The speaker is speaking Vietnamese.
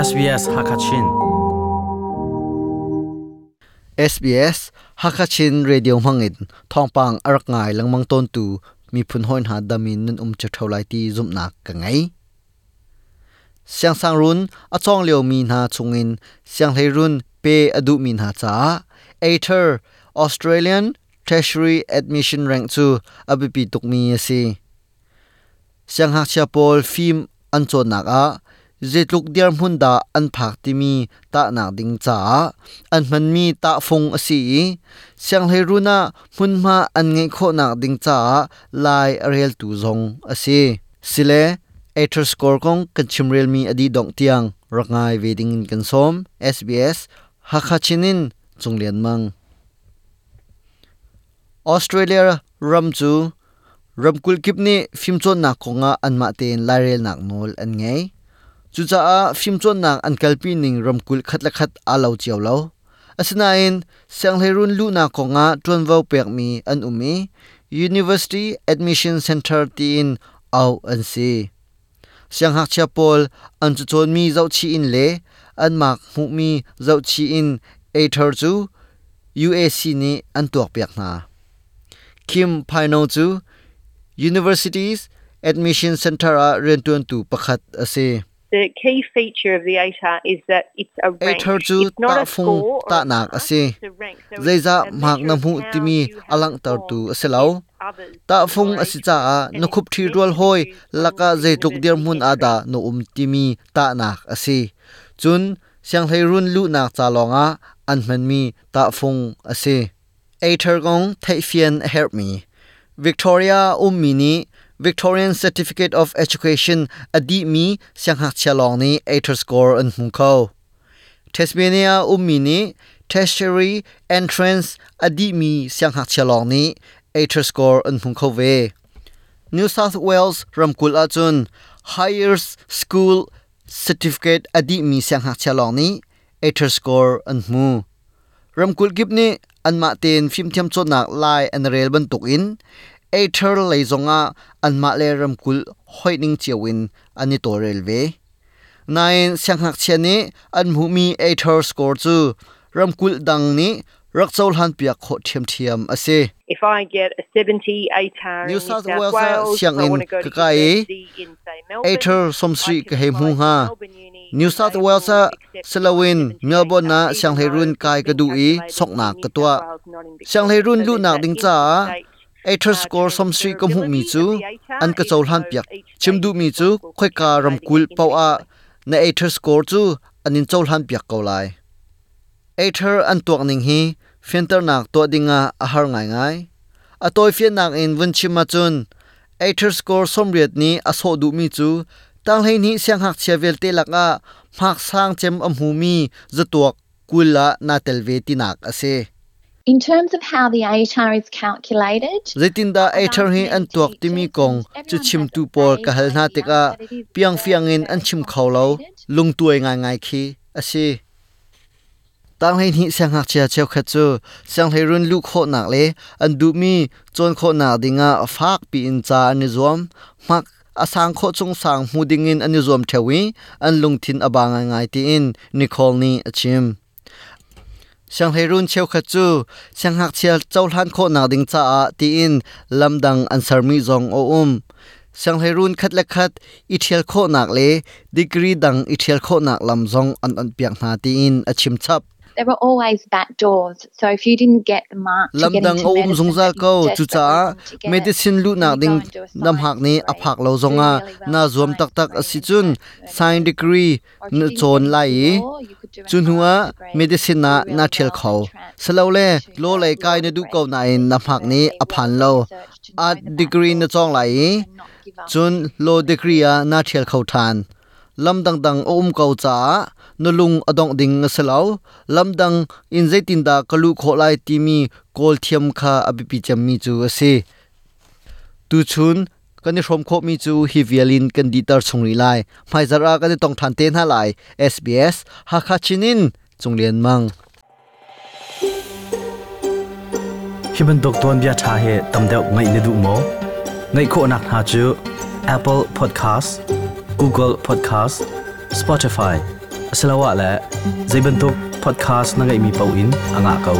SBS Hakachin. SBS Hakachin Radio Mangin. Thongpang arak ngai langmang ton tu. Mi phun hoin ha damin nun um chathau lai ti zum nak ka ngai. Siang sang run a chong leo mi na chungin siang lei run, pe adu min ha cha. Aether, Australian Treasury Admission Rank chu abipi tukmi ase siang hak cha pol film an chon nak a zetluk diar mun da an phak ti mi ta na ding cha. An man mi ta phong asi siang hlei runa mun ma an ngei kho na ding cha lai rel tu zong asi sile Aether score kong kanchim rel mi adi dong tiang. Rangai wedding in kansom SBS hakachinin chunglian mang. Australia ram chu. Ramkul kipni phimchon nak konga anma ten larel nak nol an ngei chu cha a phimchon nak an kalpi ning ram kul khat alo chiawlo asina in sanglerun lu na konga tonwo pek mi an um umi University Admission Center tin au an si. Siang hak cha pol an chu chon mi zau chi in le, an mak mu mi zau chi in a thar chu UAC ni an tuak pek na Kim Phaino chu Universities Admission Center a rentun tu pakhat ase The key feature of the ATAR is that it's a rank. ATAR chu It's not ta a phung ta nak ase. it's a rank. So zai it's za a mak na mu timi alang tar tu against others ta phung asi cha a no khup thi rol hoi laka zai tuk dir mun ada no um timi ta nak asi chun siang hlei run lu nak cha longa an man mi ta phung ase Aether gong thai fian help me Victoria um mi ni Victorian Certificate of Education adi mi siang hak chalong ni ATER score an hung ko Tasmania um mi ni tertiary entrance adi mi siang hak chalong ni ATER score an hung ko ve New South Wales ramkul achun higher school certificate adi mi siang hak chalong ni ATER score an mu ramkul gip ni anma ten phim thiam chot nak lai an rel ban tuk in Aether leizonga anma le ramkul hoining chiawin ani to rel ve. Nine siang hak chiani an mu mi score chu ramkul dang ni rakchol han piak kho thiam thiam ase If I get a 70 ATAR New South Wales, Wales, siang in want to go to kakai, university in say Melbourne. Aether somsri I ka can he apply mu to ha. New South Wales a accept Selawin my 70 Melbourne na siang hlei run kai ka du i sok New ka tua. Siang run lu nak ding cha Aether score somsri ka mu mi transferability chu an ka chol han piak though each chim state du is mi chu khoi ka ram kul pau a na Aether score chu anin chol han piak ko lai. Aether an tuak ning hi filter nak to dinga a har ngai ngai. A toy fian nak in vun chima chun Aether score somriat ni a so du mi chu tang hei ni siang hak chevel te laka mak sang chem am hu mi zatuak kula na telve ti nak ase In terms of how the ATAR is calculated, zaitin da Aether hi an tuak ti mi kong chu chim tu por ka hal na te ka piang fiang in an chim khaw lo lung tuai ngai ngai khi. Ase tang hei ni siang hak chia cheu khat chu siang hei run lu kho nak le an du mi chon kho na dinga fak pi in cha ani zom mak asang kho chung sang mu ding in ani zom thewi an lung thin abanga ngai ti in nicole ni achim sang hei run cheu khat chu sang hak chia chau hlan kho na ding cha a ti in lamdang an sar mi zong o um. Sang hei run khat le khat i thial kho nak le, degree dang i thial kho nak lam zong an an piak na ti in achim chap there were always back doors. So if you didn't get the mark to get lamdang into o um medicine, zung za but you ko chu desperately cha wanted to get it, medicine lu then nak you ding go and do a nam science hak ni degree, aphak lo do zonga really well na in zuam tak science tak degree asi and chun transfer science degree Or if you na didn't chon get lai into law, you could do a chun huwa science degree, medicine na do really na well thel and khaw transfer salo le to lo a lai law kai na du degree. ko na in nam hak ni They aphan want lo research to know a the back degree na doors chong lai and not give up. chun lo degree a na thel khaw than lam dang dang om ko cha nulung adong ding salo lam dang in zaitin da kalu kho lai ti mi kol thiam kha abipi cham mi chu ase tu chun kani rom kho mi chu hi violin kan di tar chungri lai mai zara kani tong than ten ha lai SBS ha kha chinin chunglen mang Hiban dokton bia tha he tamdeu ngai ne du mo ngai kho nak ha chu Apple Podcast Google Podcast Spotify. Salawa la zaibantuk podcast na ngai mi pau in anga kau